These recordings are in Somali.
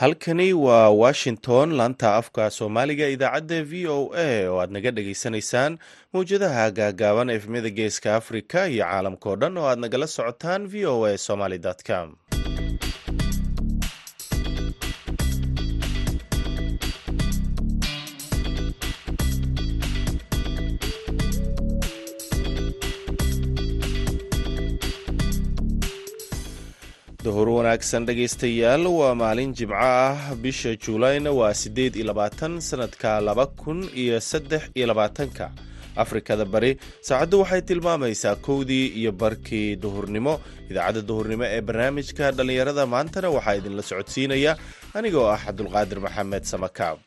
halkani waa washington laanta afka soomaaliga idaacadda v o a oo aad naga dhagaysanaysaan mawjadaha gaagaaban efmyada geeska africa iyo caalamkao dhan oo aad nagala socotaan v o a somaly com duhur wanaagsan dhegaystayaal waa maalin jimco ah. Bisha juulayna waa siddeed iyo labaatan sannadka laba kun iyo saddex iyo labaatanka. Afrikada bari saacaddu waxay tilmaamaysaa kowdii iyo barkii duhurnimo. Idaacadda duhurnimo ee barnaamijka dhallinyarada maantana waxaa idinla socodsiinaya. Anigoo ah cabdulqaadir maxamed samakaab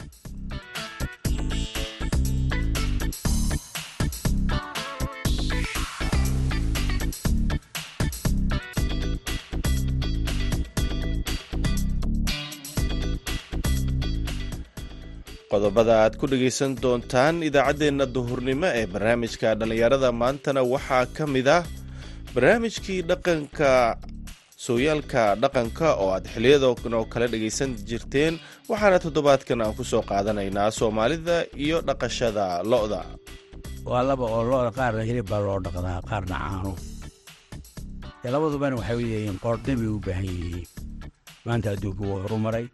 qodobada aad ku dhegaysan doontaan idaacaddeenna duhurnimo ee barnaamijka dhallinyarada maantana waxaa ka mid ah barnaamijkii dhaqanka sooyaalka dhaqanka oo aad xiliyadan oo kale dhegaysan jirteen waxaana toddobaadkan aan ku soo qaadanaynaa soomaalida iyo dhaqashada lo-da. Waa laba oo lo-da qaarna hilib baa loo dhaqdaa qaarna caano. Dee labadubana waxay leeyihiin qoordhin bay u baahan yihiin. Maanta adduunku wuu horumaray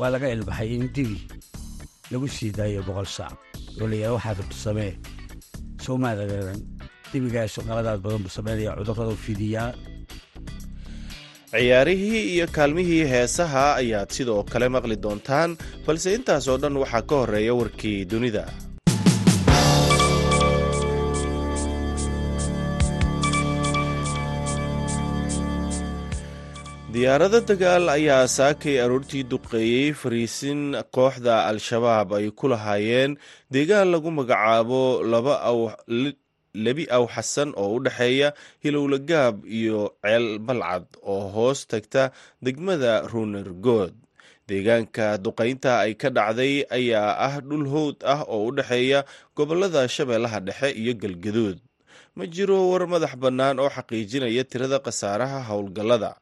waa laga ilbaxay in dibi lagu sii daayo boqol saac oo layaha waxaad rabto samee soomaada reeran dibigaasu qaladaad badan buu samaynaya cudurradu fidiyaa. Ciyaarihii iyo kaalmihii heesaha ayaad sidoo kale maqli doontaan balse intaas oo dhan waxaa ka horreeya warkii dunida diyaarado dagaal ayaa saakay aroortii duqeeyey fariisin kooxda al-shabaab ay ku lahaayeen deegaan lagu magacaabo lebi aw xasan oo u dhexeeya hilowlagaab iyo ceel balcad oo hoos tagta degmada ruunergood deegaanka duqaynta ay ka dhacday ayaa ah dhul howd ah oo u dhexeeya gobollada shabeellaha dhexe iyo galgaduud. Ma jiro war madax bannaan oo xaqiijinaya tirada khasaaraha howlgallada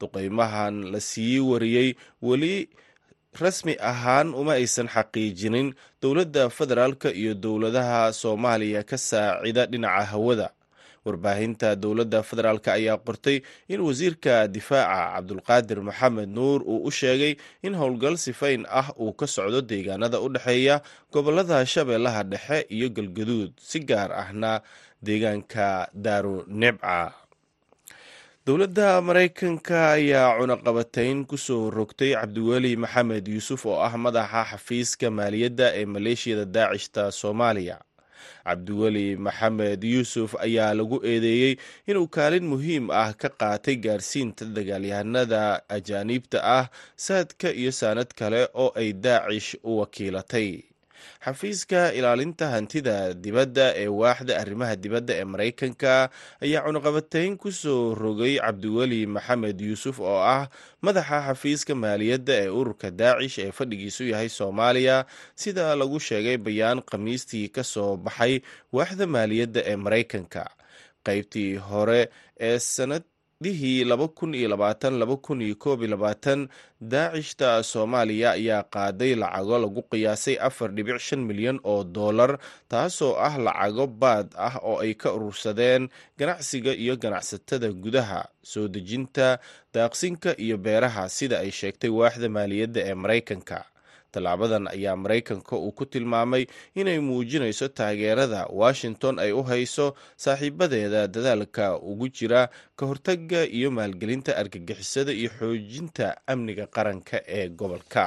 duqaymahan la sii wariyey weli rasmi ahaan uma aysan xaqiijinin dowladda federaalka iyo dowladaha soomaaliya ka saacida dhinaca hawada. Warbaahinta dowladda federaalk ayaa qortay in wasiirka difaaca cabdulqaadir maxamed nuur uu u sheegay in howlgal sifayn ah uu ka socdo deegaanada u dhexeeya gobollada shabeellaha dhexe iyo galgaduud si gaar ahna deegaanka daaru nebca dowladda maraykanka ayaa cunaqabatayn ku soo rogtay cabdiweli maxamed yuusuf oo ah madaxa xafiiska maaliyadda ee maleeshiyada daacishta soomaaliya. Cabdiweli maxamed yuusuf ayaa lagu eedeeyey inuu kaalin muhiim ah ka qaatay gaarsiinta dagaalyahanada ajaaniibta ah saadka iyo saanad kale oo ay daacish u wakiilatay xafiiska ilaalinta hantida dibadda ee waaxda arrimaha dibadda ee maraykanka ayaa cunaqabatayn ku soo rogay cabdiweli maxamed yuusuf oo ah madaxa xafiiska maaliyadda ee ururka daacish ee fadhigiisu yahay soomaaliya. Sida lagu sheegay bayaan khamiistii ka soo baxay waaxda maaliyadda ee maraykanka. Qaybtii hore ee sanad dihii laba kun iyo labaatan laba kun iyo koob iyo labaatan daacishta soomaaliya ayaa qaaday lacago lagu qiyaasay afar dhibic shan milyan oo dollar taasoo ah lacago baad ah oo ay ka urursadeen ganacsiga iyo ganacsatada gudaha. Soo dejinta daaqsinka iyo beeraha sida ay sheegtay waaxda maaliyadda ee maraykanka tallaabadan ayaa maraykanka uu ku tilmaamay inay muujinayso taageerada washington ay u hayso saaxiibadeeda dadaalka ugu jira ka hortagga iyo maalgelinta argagixisada iyo xoojinta amniga qaranka ee gobolka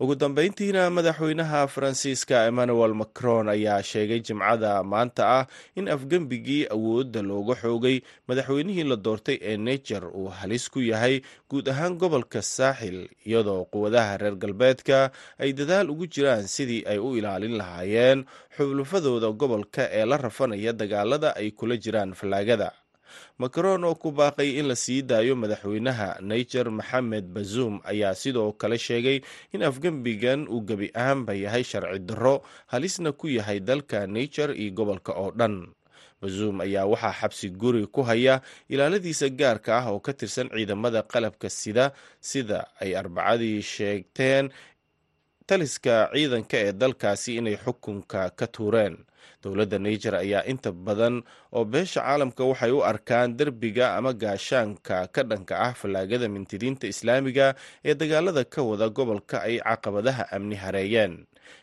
ugu dambeyntiina madaxweynaha faransiiska emmanuel macron ayaa sheegay jimcada maanta ah in afgembigii awoodda looga xoogay madaxweynihii la doortay ee nejer uu halis ku yahay guud ahaan gobolka saaxil iyadoo quwadaha reer galbeedka ay dadaal ugu jiraan sidii ay u ilaalin lahaayeen xulufadooda gobolka ee la rafanaya dagaalada ay kula jiraan fallaagada macron oo ku baaqay in la sii daayo madaxweynaha niger maxamed bazuum ayaa sidoo kale sheegay in afgembigan uu gebi ahaanba yahay sharci darro halisna ku yahay dalka niger iyo gobolka oo dhan. Bazuum ayaa waxaa xabsi guri ku haya ilaaladiisa gaarka ah oo ka tirsan ciidamada qalabka sida sida ay arbacadii sheegteen taliska ciidanka ee dalkaasi inay xukunka ka tuureen dowladda niger ayaa inta badan oo beesha caalamka waxay u arkaan derbiga ama gaashaanka ka dhanka ah fallaagada mintidiinta islaamiga ee dagaalada ka wada gobolka ay caqabadaha amni hareeyeen.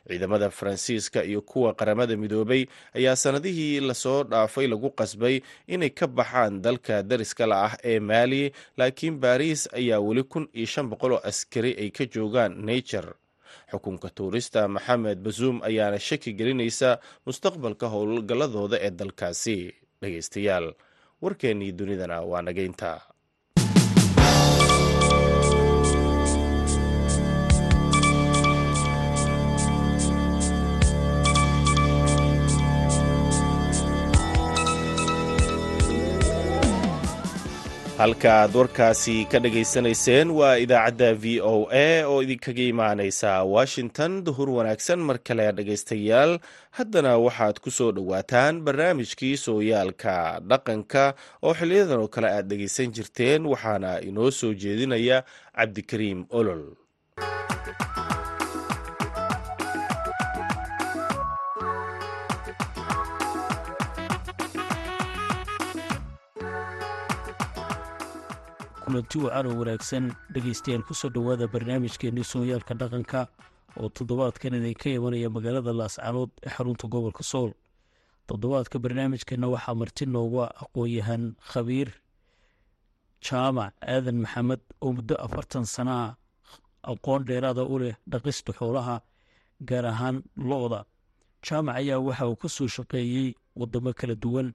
Ciidamada faransiiska iyo kuwa qaramada midoobay ayaa sanadihii la soo dhaafay lagu qasbay inay ka baxaan dalka dariska la ah ee maali laakiin baariis ayaa weli kun iyo shan boqol oo askari ay ka joogaan niger xukunka tuurista maxamed bazuum ayaana shaki gelinaysa mustaqbalka howlgalladooda ee dalkaasi. Dhegeystayaal warkeennii dunidana waa nageynta halka aad warkaasi ka dhageysanayseen waa idaacadda v o a oo idinkaga imaaneysa washington. Duhur wanaagsan mar kale dhegaystayaal haddana waxaad ku soo dhowaataan barnaamijkii sooyaalka dhaqanka oo xiliyadan oo kale aad dhegaysan jirteen waxaana inoo soo jeedinaya cabdikariim olol kulanti wacan oo wanaagsan dhegaystayaal ku soo dhowaada barnaamijkeennii sooyaalka dhaqanka oo toddobaadkan idinka imanaya magaalada laascanood ee xarunta gobolka sool. Toddobaadka barnaamijkeenna waxaa marti noogu aqoon-yahan khabiir jaamac aadan maxamed oo muddo afartan sanaa aqoon dheeraada u leh dhaqista xoolaha gaar ahaan lo-da. Jaamac ayaa waxa uu ka soo shaqeeyey wadamo kala duwan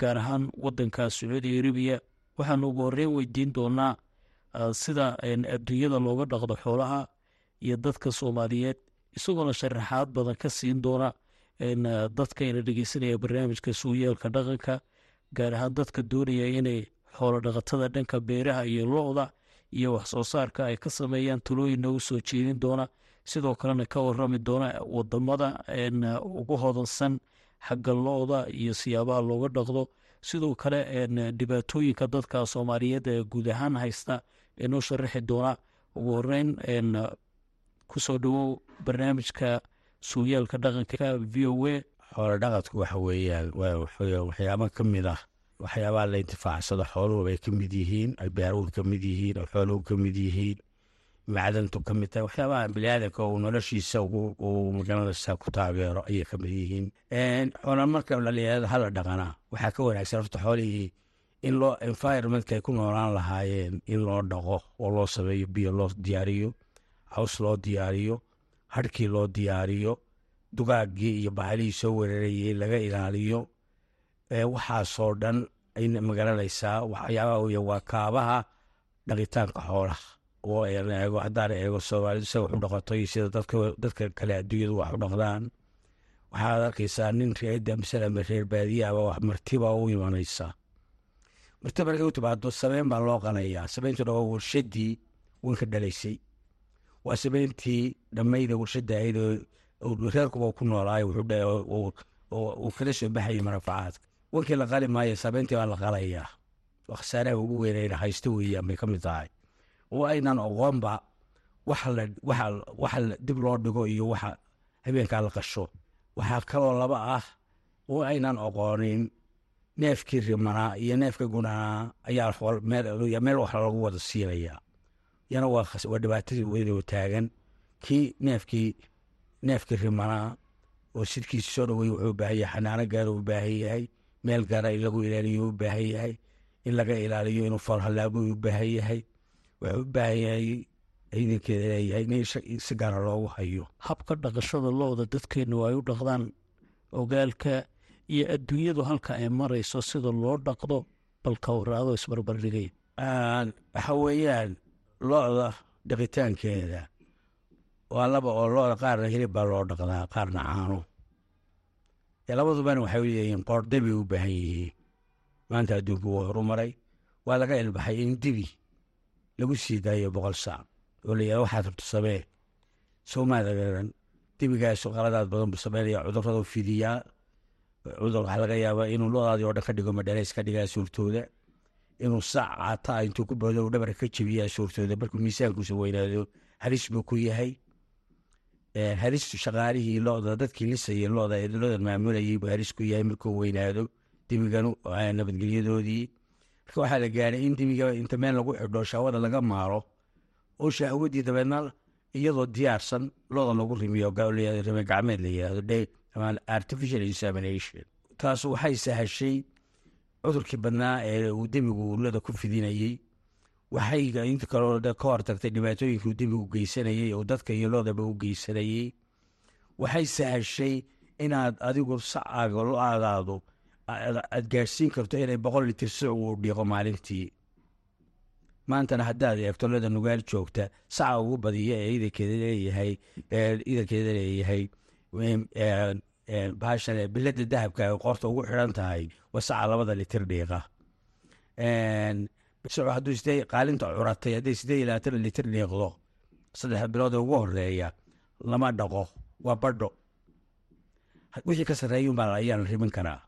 gaar ahaan wadanka sacuudi arabiya waxaanu ugu horeyn weydiin doonaa sida adduunyada looga dhaqdo xoolaha iyo dadka soomaaliyeed isagoona sharaxaad badan ka siin doona dadkayna dhegeysanaya barnaamijka suuyaalka dhaqanka gaar ahaan dadka doonaya inay xoolo dhaqatada dhanka beeraha iyo lo-da iyo waxsoo saarka ay ka sameeyaan talooyin noogu soo jeedin doona. Sidoo kalena ka warami doona waddamada ugu hodansan xagga lo-da iyo siyaabaha looga dhaqdo sidoo kale dhibaatooyinka dadka soomaaliyeed ee guud ahaan haysta ee noo sharaxi doona. Ugu horeyn ku soo dhowow barnaamijka suuyaalka dhaqanka v o a. Xoolo dhaqadku waxa weeyaan waxyaaba ka mid ah waxyaabaha la intifaacsado xooluhu ay ka mid yihiin ay beeruhu ka mid yihiin ay xooluhu ka mid yihiin macdantu ka mid tahay waxyaabaha biniaadanka uu noloshiisa uu ku taageero ayay ka mid yihiin. Xoola marka dhalinyarada hala dhaqanaa waxaa ka wanaagsan horta xoolihii in loo environmentka ku noolaan lahaayeen in loo dhaqo oo loo sameeyo biyo loo diyaariyo caws loo diyaariyo harhkii loo diyaariyo dugaaggii iyo bahalihii soo weerarayay laga ilaaliyo. Waxaasoo dhan ay ma garanaysaa waxyaabaha waa kaabaha dhaqitaanka xoolaha oo eego haddaan eego soomaalida sida wax u dhaqato iyo sida dadka kale adduunyadu wax u dhaqdaan waxaad arkaysaa nin reeda masalama reer baadiyaaba wax martiba u imanaysa. Marti markay u timaado sameyn baa loo qanayaa. Sameyntuna waa warshadii wanka dhalaysay. Waa sameyntii dhammayda warshada ahayd reerkuba ku noolaay uu kala soo baxayay marafacaadka wankii la qali maayo sameyntii baa la qalayaa. Waa ugu weynayna haysto weeyaan bay ka mid tahay oo aynan oqoonba waxa dib loo dhigo iyo waxa habeenkaa la qasho. Waxaa kaloo laba ah oo aynan oqoonin neefkii rimanaa iyo neefka gunanaa ayaa meel wax lagu wada siinayaa. Yana waa dhibaatadii weynoo taagan. Kii neefkii neefkii rimanaa oo sidkiisi soo dhawey wuxuu baahan yahay xanaano gaara u baahan yahay meel gaara in lagu ilaaliyo u baahan yahay in laga ilaaliyo inuu farhalaabo u baahan yahay wuxuu u baahan yahay ciidankeeda leeyahay in si gaara loogu hayo. Habka dhaqashada lo-da dadkeennu ay u dhaqdaan ogaalka iyo adduunyadu halka ay marayso sida loo dhaqdo balka waraado isbarbardhigay. Waxa weeyaan lo-da dhaqitaankeeda waa laba oo lo-da qaarna hilib baa loo dhaqdaa qaarna caano. Labadubana waxay leeyihiin qoordhe bay u baahan yihiin. Maanta adduunku wuu horumaray waa laga ilbaxay in dibi lagu sii daayo boqol saac oo la yihah waxaad rabto samee. Soomaada garan dibigaasu qaladaad badan buu sameynaya fidiyaa. Cudur waxaa laga yaabaa inuu loodaadii oo dhan ka dhigo madhaleys ka dhigaa suurtooda. Inuu sac cataa intuu ku boodo uu dhabarka ka jebiyaa suurtooda. Markuu miisaankuusa weynaado halis buu ku yahay. Halistu shaqaalihii looda dadkii lisayay looda ee looda maamulayay buu halis ku yahay markuu weynaado. Dibiganu nabadgelyadoodii marka waxaa la gaaray in dibiga inta meel lagu xidho shahwada laga maaro oo shahwadii dabeedna iyadoo diyaarsan looda lagu rimiyo rime gacmeed la yihahdo artificial insemination. Taasu waxay sahashay cudurkii badnaa ee uu demigu lada ku fidinayey waxay inta kaloo ka hortagtay dhibaatooyinkii uu demigu geysanayey oo dadka iyo loodaba u geysanayey waxay sahashay inaad adigu sacaaga lo'aadaado aad gaadhsiin karto inay boqol litir sic uu dhiiqo maalintii. Maantana haddaad eegto lada nugaal joogta saca ugu badiya ee idankeeda leeyahay idankeeda leeyahay bahashan bilada dahabka ay qoorta ugu xidhan tahay waa saca labada litir dhiiqa. Hadduu sidee qaalinta curatay hadday siddeed iyo labaatan litir dhiiqdo saddex bilood ee ugu horreeya lama dhaqo waa badho. Wixii ka sarreeyunbaa ayaa la rimin karaa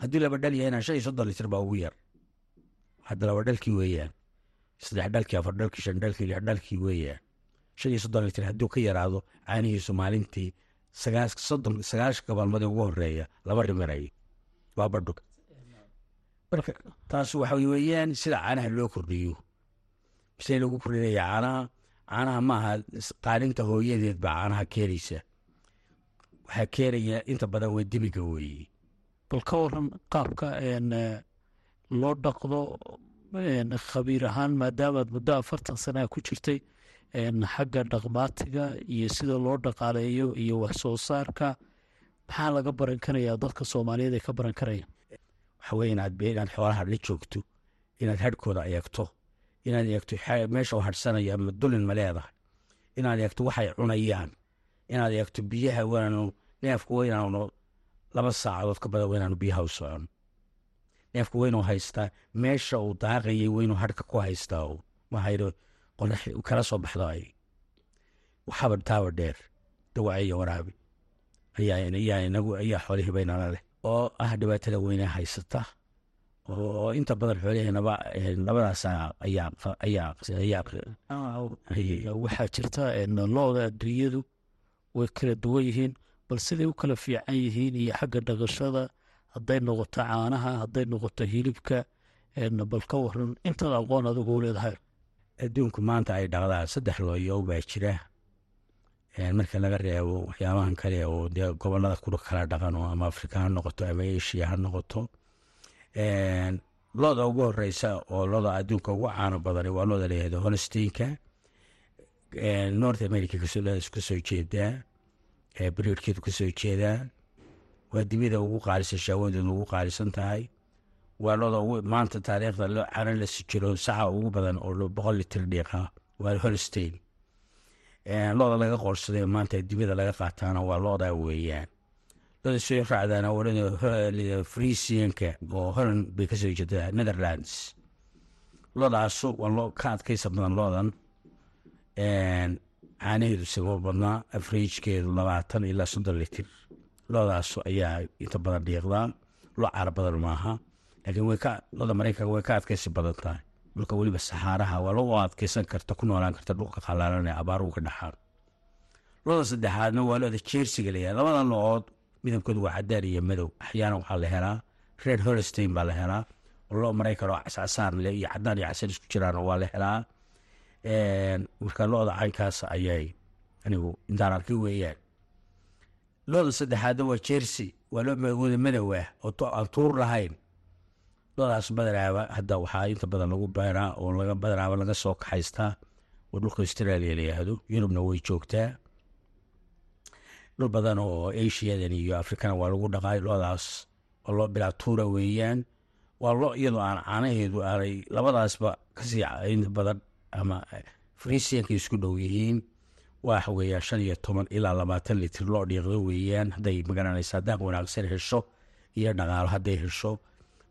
haddii laba dhal yahayna shan iyo soddon litir baa ugu yar. Hadda laba dhalkii weeyaan saddex dhalkii afar dhalkii shan dhalkii lix dhalkii weeyaan shan iyo soddon litir hadduu ka yaraado caanihiisu maalintii soddon sagaashanka maalmood ugu horreeya laba riminayo waa badho marka taas waxa weeyaan sida caanaha loo kordhiyo. See lagu kordhinaya caanaha caanaha maaha qaalinta hooyadeed baa caanaha keenaysa. Waxaa keenaya inta badan waa demiga weeye bal ka waran qaabka loo dhaqdo khabiir ahaan maadaamaad muddo afartan sanaa ku jirtay xagga dhaqmaatiga iyo sida loo dhaqaaleeyo iyo wax soo saarka maxaa laga baran karayaa dadka soomaaliyeed ay ka baran karayaan? Waxa weye inaad inaad xoolaha la joogto inaad hadhkooda eegto inaad eegto meesha u hadhsanaya ma dulin ma leedahay. Inaad eegto waxay cunayaan inaad eegto biyaha waanu neefku waynaanu laba saacadood ka badan waynaanu biyaha u socon neefku waynuu haystaa meesha uu daaqayay waynuu hadhka ku haystaa waxayna qorax kala soo baxdo ay waxaba taawa dheer dawace iyo waraabi ayaa inagu ayaa xoolihii baynala leh oo ah dhibaatada weynaa haysata oo inta badan xooliheenaba labadaas waxaa jirta looda adduunyadu way kala duwan yihiin bal siday u kala fiican yihiin iyo xagga dhaqashada hadday noqoto caanaha hadday noqoto hilibka bal ka waran intaad aqoon adigu leedahay. Adduunku maanta ay dhaqdaan saddex looyow baa jira. Marka laga reebo waxyaabahan kale oo dee gobollada ku kala dhaqan oo ama afrika ha noqoto ama asia ha noqoto looda ugu horeysa oo looda adduunka ugu caano badani waa looda layahdo holsteinka north america ka soo jeedaa beriodkeedu ka soo jeedaa waa dibida ugu qaalisan shaawadeedu ugu qaalisan tahay. Waa looda maanta taariikhda cana la sijiro saca ugu badan oo boqol litir dhiiqa. Waa holstein. Looda laga qoorsaday maanta dibida laga qaataana waa looda weeyaan. Looda soo raacdaana walada frisianka oo holan bay ka soo jeedaa netherlands. Loodaasu waa loo ka badan loodan caanaheedu sababo badnaa afrejkeedu labaatan ilaa soddon litir loodaasu ayaa inta badan dhiiqdaa loo caara badan maaha. Laakiin looda maraykanka way ka adkaysi badan tahay. Dhulka weliba saxaaraha waa loo adkeysan karta ku noolaan karta dhulka qalaalan ee abaaruhu ka dhaxaan. Looda saddexaadna waa looda jeersiga layahay labada loood midabkoodu waa cadaan iyo madow. Axyaana waxaa la helaa red holstein baa la helaa. Oo loo maraykan oo cascasaan leh iyo cadaan iyo casaan isku jiraan waa la helaa marka looda caynkaas ayay. Anigu intaan arkay weeyaan. Looda saddexaadna waa jersey waa loo wada madow ah oo aan tuur lahayn. Loodaas badanaaba hadda waxaa inta badan lagu beeraa oo laga badanaaba laga soo kaxaystaa. Oo dhulka australia layihahdo yurubna way joogtaa. Dhul badan oo asiadan iyo afrikana waa lagu dhaqaay loodaas oo loo bilaa tuura weeyaan. Waa loo iyadoo aan caanaheedu aanay labadaasba ka sii inta badan ama frisianka isku dhow yihiin waxa weeyaan shan iyo toban ilaa labaatan litir loo dhiiqdo weeyaan. Hadday magaranaysa daaq wanaagsan hesho iyo dhaqaalo hadday hesho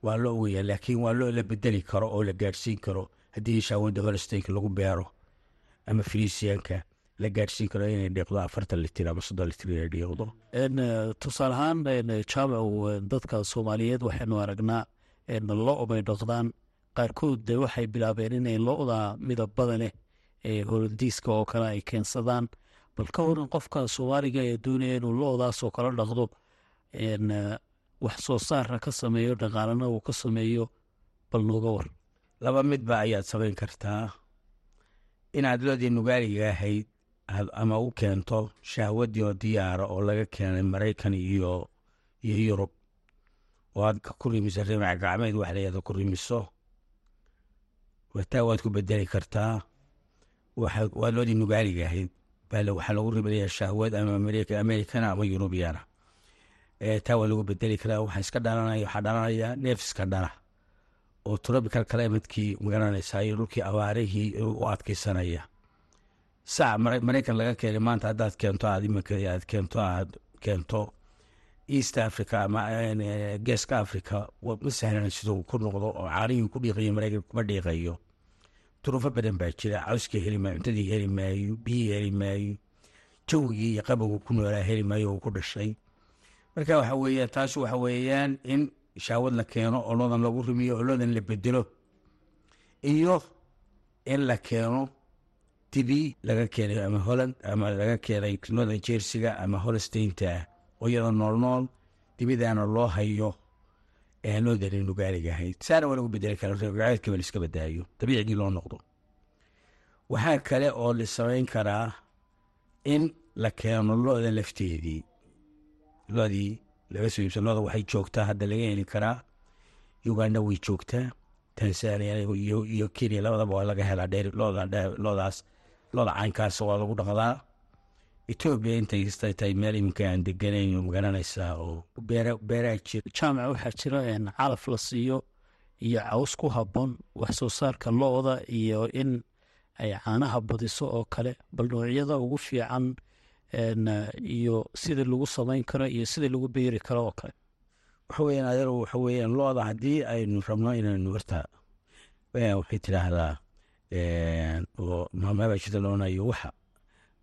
waa loo weeyaan. Laakiin waa loo la bedeli karo oo la gaadhsiin karo haddii shaawada holsteinka lagu beero. Ama frisianka la gaadhsiin karo inay dhiiqdo afartan litir ama soddon litir inay dhiiqdo. Tusaale ahaan jaamacu dadka soomaaliyeed waxaynu aragnaa lo bay dhaqdaan qaarkood de waxay bilaabeen inay lo-da midabada leh ee holandiiska oo kale ay keensadaan. Bal ka waran qofka soomaaliga ee doonaya inuu lo-daasoo kala dhaqdo wax soo saara ka sameeyo dhaqaalana uu ka sameeyo bal nooga war. Laba midba ayaad samayn kartaa. Inaad loodii nugaaliga ahayd ama u keento shahwadii oo diyaara oo laga keenay maraykan iyo iyo yurub. Oo aad ku rimiso rimac gacmeed wax layada ku rimiso wataa waad ku bedeli kartaa. Waa loodii nugaaliga ahayd waxaa lagu riminaya shahwad ama americana ama yurubiyana taa waa lagu bedeli karaa. Waxaa iska dhalanaya waxaa dhalanaya neefska dhala oo tropical climatekii ma garanaysaa iyo dhulkii abaarihii u adkeysanaya. Sac maraykan laga keenay maanta haddaad keento aad iminka aad keento aad keento. East africa ama geeska africa ma sahlan siduu ku noqdo oo caanihii ku dhiiqayo maraykan kuma dhiiqayo duruufo badan baa jira. Cawskii heli maayo cuntadii heli maayo biyii heli maayo jawigii iyo qabowga ku noolaa heli maayo uu ku dhashay. Marka waxa weeyaan taas waxa weeyaan in shaawad la keeno oo lagu rumiyo oo la bedelo iyo in la keeno dibi laga keenay ama holland ama laga keenay loodan jersiga ama holsteynta oo iyada nool nool dibidaana loo hayo loodan nugaaliga ahayd. Saana waa lagu bedeli kara liska badaayo. Dabiicigii loo noqdo. Waxaa kale oo la samayn karaa in la keeno looda lafteedii. Loodii laga soo iibsan looda waxay joogtaa hadda laga heli karaa. Uganda way joogtaa. Tanzania iyo kenya labadaba waa laga helaa dheer. Loodaas looda caynkaas waa lagu dhaqdaa etoobiya intay tahay meel iminka aan deganayn ma garanaysaa oo beeraa jira waxaa jira calaf la siiyo iyo caws ku habboon wax soo saarka lo-da iyo in ay caanaha badiso oo kale. Bal noocyada ugu fiican iyo sida lagu samayn karo iyo sida lagu beeri karo oo kale. Waxa weyaan adeer waxa weeyaan looda haddii aynu rabno inaynu horta waxay tidhaahdaa oo maamaabaa jirta loonayo waxa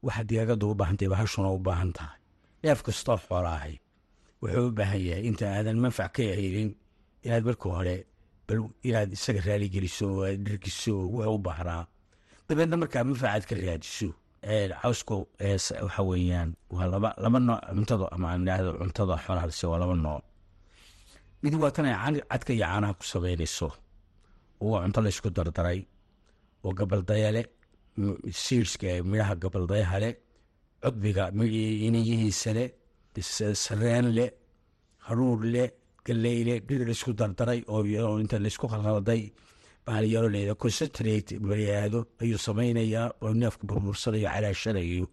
waxa digaagadu u baahan tahay bahashuna u baahan tahay. Neef kastoo xoolaahay wuxuu u baahan yahay inta aadan manfac ka helin inaad marka hore bal inaad isaga raali geliso aad dhergiso wuxuu u baahnaa dabeedna markaa manfacaad ka raadiso cawsku waxa weeyaan waa laba laba nooc cuntada ama aan cuntada xoolaha lase waa laba nooc. Mid waa tan ay cadka iyo caanaha ku samaynayso oo cunto laysku dardaray oo gabaldaya siirska midhaha gabaldayaha le cudbiga iniyihiisa le sareen le haruur le galey le dhir laysku dardaray oo inta laysku qalqalday baalyaro leeda concentrate bariyaado ayuu samaynayaa oo neefku burbursanayo calaashanayo.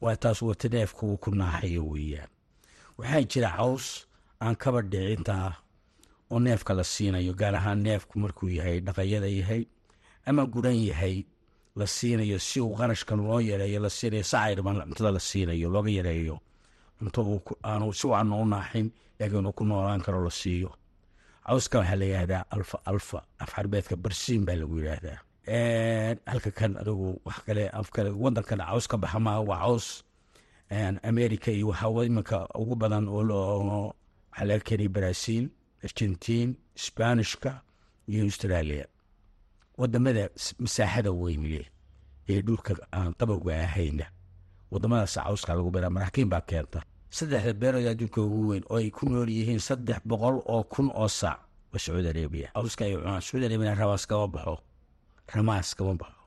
Waa taas wata neefka uu ku naaxayo weeyaan. Waxaa jira caws aan kaba dhicintaa oo neefka la siinayo gaar ahaan neefku markuu yahay dhaqayada yahay ama guran yahay la siinayo si uu qarashkan loo yareeyo la siinayo sacayrbaan cuntada la siinayo looga yareeyo. Cunto aanu si aanu u naaxin laakiin ku noolaan karo la siiyo. Cawska waxaa la yidhahdaa alfa alfa af xarbeedka barsiin baa lagu yidhaahdaa. Halka kan adigu wax kale af kale caws ka baxa maa waa caws. America iyo waxaa iminka ugu badan waxaa laga keenay brazil argentiin sbanishka iyo australia waddamada masaaxada weyn leh ee dhulka aan qabowga ahayna wadamadaas cawska lagu beraa maraakiin baa keenta. Saddexda beerood adduunka ugu weyn oo ay ku nool yihiin saddex boqol oo kun oo saac. Waa sacuudi arabiya. Cawska ay cunaan sacuudi arabiya ramaas kama baxo. Ramaas kama baxo.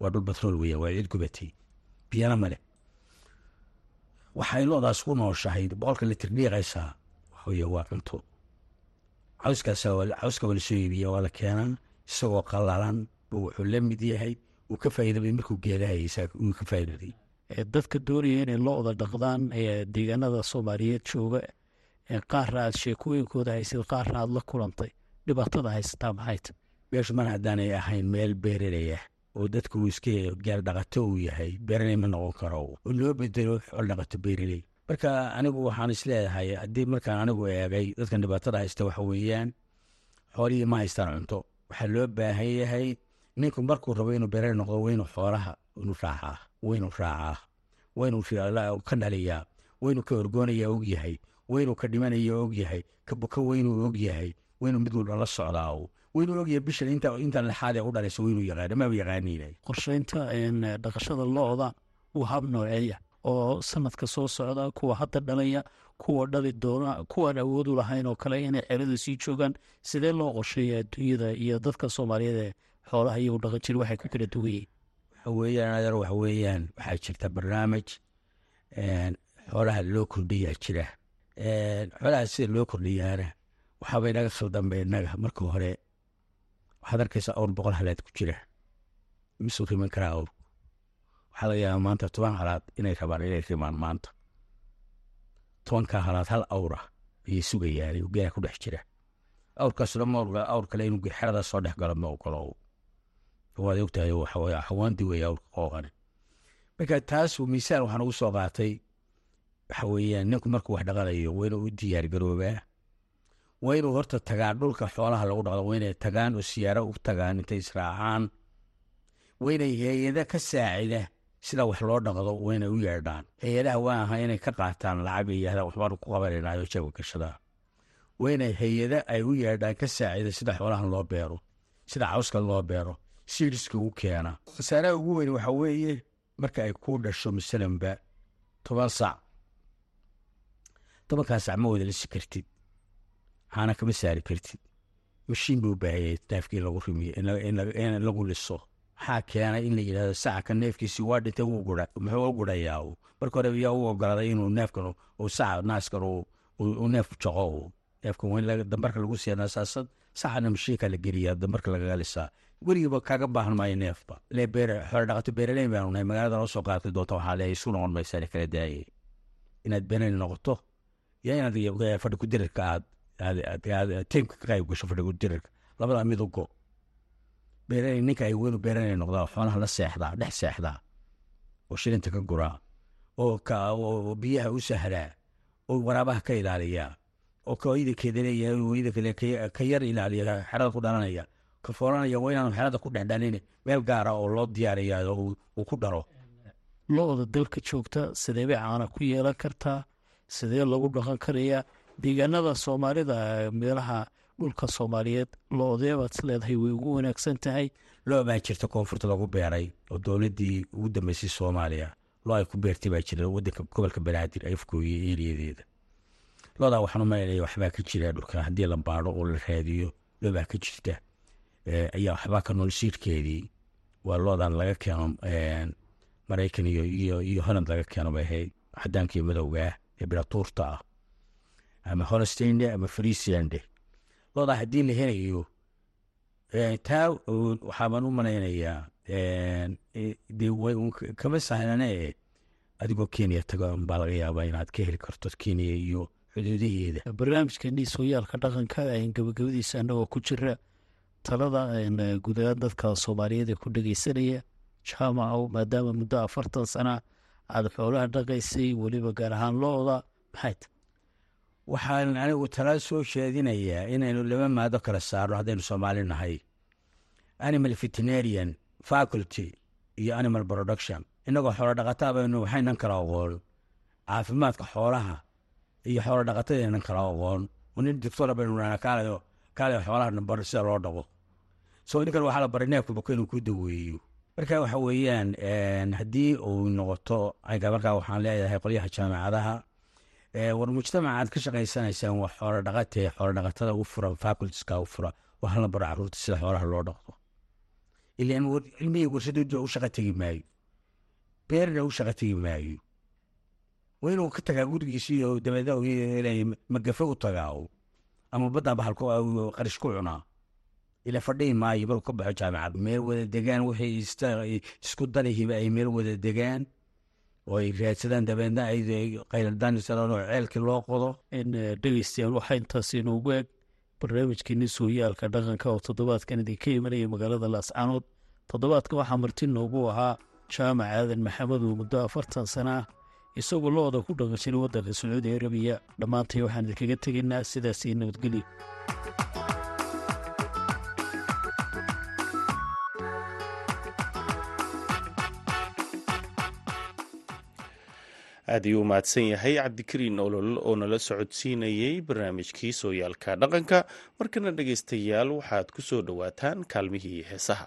Waa dhul batrool weeyaan waa cid gubatay. Biyana male waxay loodaas ku nooshahay boqolka litir dhiiqaysaa waa cunto. Cawskaas cawska waa la soo iibiya waa la keenaa isagoo qalalan wuxuu la mid yahay. Uu ka faa'iidabay markuu geelahaysa uu ka faa'iidaday dadka doonaya inay lo-da dhaqdaan ee deegaanada soomaaliyeed jooga qaarna aad sheekooyinkooda haysid qaarna aad la kulantay. Dhibaatada haysataa maxayta meeshu mar haddaanay ahayn meel beeralaya oo dadku uu iska gaal dhaqato uu yahay beeraley ma noqon karo. Oo loo bedelo xool dhaqato beeraley marka anigu waxaan isleedahay haddii markaan anigu eegay dadkan dhibaatada haysta waxa weeyaan xoolihii ma haystaan cunto waxaa loo baahan yahay ninku markuu rabo inuu beeraley noqdo waa inuu xoolaha inu raacaa waynu raacaa waynu ka dhaliyaa waynu ka orgoonaya og yahay waynu ka dhimanaya og yahay ka buka weynuu og yahay waynu mid walba la socdaa waynu ogyahay bishan inta lexaad ee u dhalaysa waynu yaqaana maba yaqaaniina qorsheynta dhaqashada lo-da waa hab nooceeya oo sanadka soo socda kuwa hadda dhalaya kuwa dhali doona kuwaan awoodu lahayn oo kale inay xerada sii joogaan sidee loo qorsheeya adduunyada iyo dadka soomaaliyeed ee xoolaha iyagu dhaqan jiri waxay ku kala duwan yihiin. Waxa weeyaan adeer waxa waxaa jirta barnaamij xoolaha loo kordhiyaa jira. Xoolaha sida loo kordhiyaana waxaaba inaga khaldanba innaga marka hore waxaad arkaysaa awr boqol halaad ku jira. Misuu riman karaa awrku waxaa laga yaabaa maanta toban halaad inay rabaan inay rimaan maanta. Tobankaa halaad hal awra ayay sugayaan geela ku dhex jira. Awrkaasuna ma awr kale inuu xerada soo dhex galo ma ogolo waad ogtahay waxaweye xawaandi weeye awrka qooqani. Marka taas miisaan waxaan ugu soo qaatay waxa weeyaan ninku markuu wax dhaqanayo waa inuu u diyaar garoobaa. Waa inuu horta tagaan dhulka xoolaha lagu dhaqdo waa inay tagaan oo siyaaro u tagaan intay israacaan waa inay hay'ada ka saacida sida wax loo dhaqdo waa inay u yeedhaan. Hay'adaha waa aha inay ka qaataan lacag iyo yahda waxbaan ku qabanaynayo jaga gashadaa waa inay hay'ada ay u yeedhaan ka saacida sida xoolahan loo beero sida cawska loo beero siiriska u keena. Khasaaraha ugu weyn waxa weeye marka ay ku dhasho masalanba toban sac tobankaa sac ma wada lisi kartid caana kama saari kartid. Mashiin buu baahayay neefkii lagu rimiyo in lagu liso maxaa keenay in la yidhahdo sacaka neefkiisi waa dhintay muxuu gurayaa marka hore yaa u ogolaaday inuu neefkan saca naaskan uu neefku jaqo neefkan waa dambarka lagu siiya nasaasad sacana mashiinka la geliyaa dambarka lagaga lisaa weligiiba kaaga baahan maayo neefba. Le beere xoolo dhaqato beeraleyn baanu nahay. Magaalada noo soo qaatay doonta waxaa leeyahay isu noqon maysaa kala daayay inaad beeraleyn noqoto yaa inaad fadhi ku dirirka aad tiimka ka qayb gasho fadhi ku dirirka labadaa mid ninka ay weynu beeraley noqdaa xoolaha la seexdaa dhex seexdaa oo shilinta ka guraa oo biyaha u sahlaa oo waraabaha ka ilaaliyaa oo kaidankeeda leeyahay ka yar ilaaliya xerada ku dhalanaya ka foolanaya waa inaanu xerada ku dhexdhalin meel gaara oo loo diyaariya uu ku dharo lo-da dalka joogta sidee bay caana ku yeelan kartaa? Sidee lagu dhaqan karayaa deegaanada soomaalida meelaha dhulka soomaaliyeed lo'odeebaad is leedahay way ugu wanaagsan tahay. Loo baa jirta koonfurta lagu beeray oo dowladdii ugu dambeysay soomaaliya. Loo ay ku beertay baa jira wadanka gobolka banaadir afkooye eeriyadeeda loodaa waxaan u waxbaa ka jira dhulka. Haddii la baadho oo la raadiyo loo baa ka jirta. Ayaa waxbaa ka nool siirkeedii. Waa loodan laga keeno maraykan iyo holland laga keeno bay ahayd. Cadaankii madowgaa ee biratuurta ah. Ama holsteinle ama frisiande loodaa haddii la helayo taa waxaabaan u malaynayaa de kama sahlane adigoo kenya tago baa laga yaabaa inaad ka heli karto kenya iyo xuduudaheeda barnaamijkeenii sooyaalka dhaqanka gabagabadiisa annagoo ku jira talada gudahaan dadka soomaaliyeed ee ku dhegeysanaya jaamacow maadaama muddo afartan sana aada xoolaha dhaqaysay weliba gaar ahaan lo-da maxay ta waxaan anigu tala soo jeedinayaa inaynu laba maado kala saarno haddaynu soomaali nahay. Animal veterinarian faculty iyo animal production. Innagoo xoolo dhaqataa baynu waxaynan kala oqoon caafimaadka xoolaha iyo xoolo dhaqatadeenan kala oqoon nin doctora baynu nahnaa kaalayo kaalayo xoolaha nambar sida loo dhaqo. So ninkan waxaa la baray neefka buka inuu ku daweeyo marka waxa weeyaan haddii uu noqoto markaa waxaan leeyahay qolyaha jaamacadaha war mujtamaca aad ka shaqaysanaysaan waa xoolo dhaqatee xoolo dhaqatada u fura facultiska u fura waxaa la baro carruurta sida xoolaha loo dhaqdo. Ilaan cilmihii warshadooda u shaqa tegi maayo. Beerna u shaqa tegi maayo. Waa inuu ka tagaa gurigiisa iyo dabeedna magafe u tagaa ama badda bahalku qarish ku cunaa. Ila fadhihi maayo markuu ka baxo jaamacad. Meel wada degaan wixii isku danihiba ay meel wada degaan oo ay raadsadaan dabeedna ay qayladaanisaan oo ceelkii loo qodo. Dhegeystayaal waxaa intaas inoogu eg barnaamijkeeni sooyaalka dhaqanka oo toddobaadkan idinka imanaya magaalada laascaanood toddobaadka waxaa marti noogu ahaa jaamac aadan maxamed oo muddo afartan sana ah isagoo lo-da ku dhaqan jiray waddanka sacuudi arabiya. Dhammaantay waxaan idinkaga tegaynaa sidaasii nabadgelyo aad ayuu u mahadsan yahay. Cabdikariin olol oo nala socodsiinayey barnaamijkii sooyaalka dhaqanka. Markana dhegaystayaal waxaad ku soo dhowaataan kaalmihii heesaha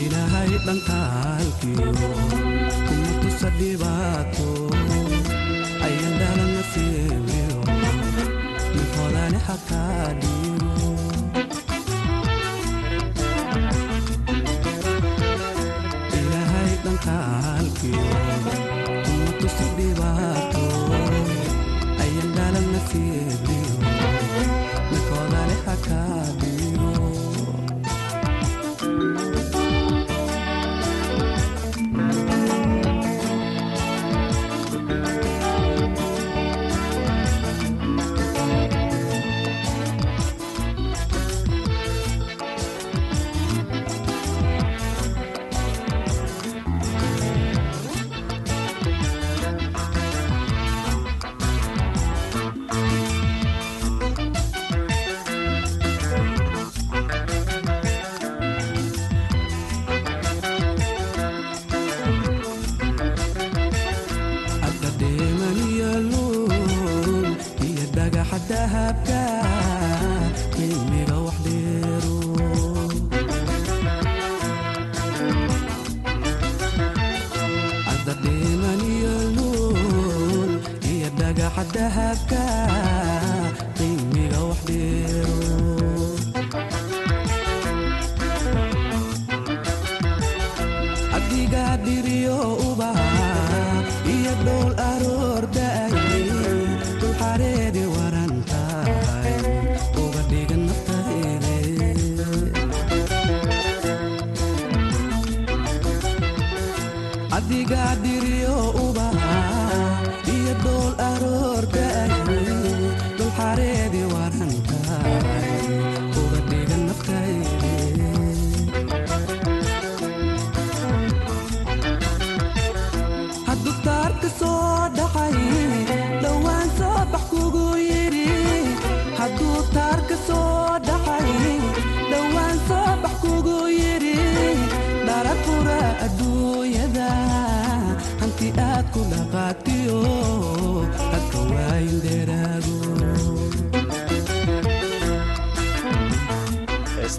ilaahay dhankaalkiyo kuma tusa dhibaato ayandhala nasiiliyo ninkoodani xataa dhiibo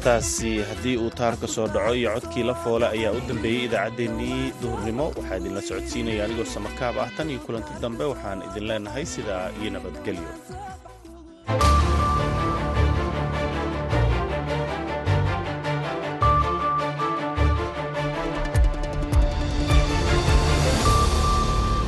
heestaasi haddii uu taarka soo dhaco iyo codkii la foole ayaa u dambeeyey idaacaddeenii duhurnimo. Waxaa idinla socodsiinaya anigoo samakaab ah tan iyo kulanti dambe waxaan idin leenahay sidaa iyo nabadgelyo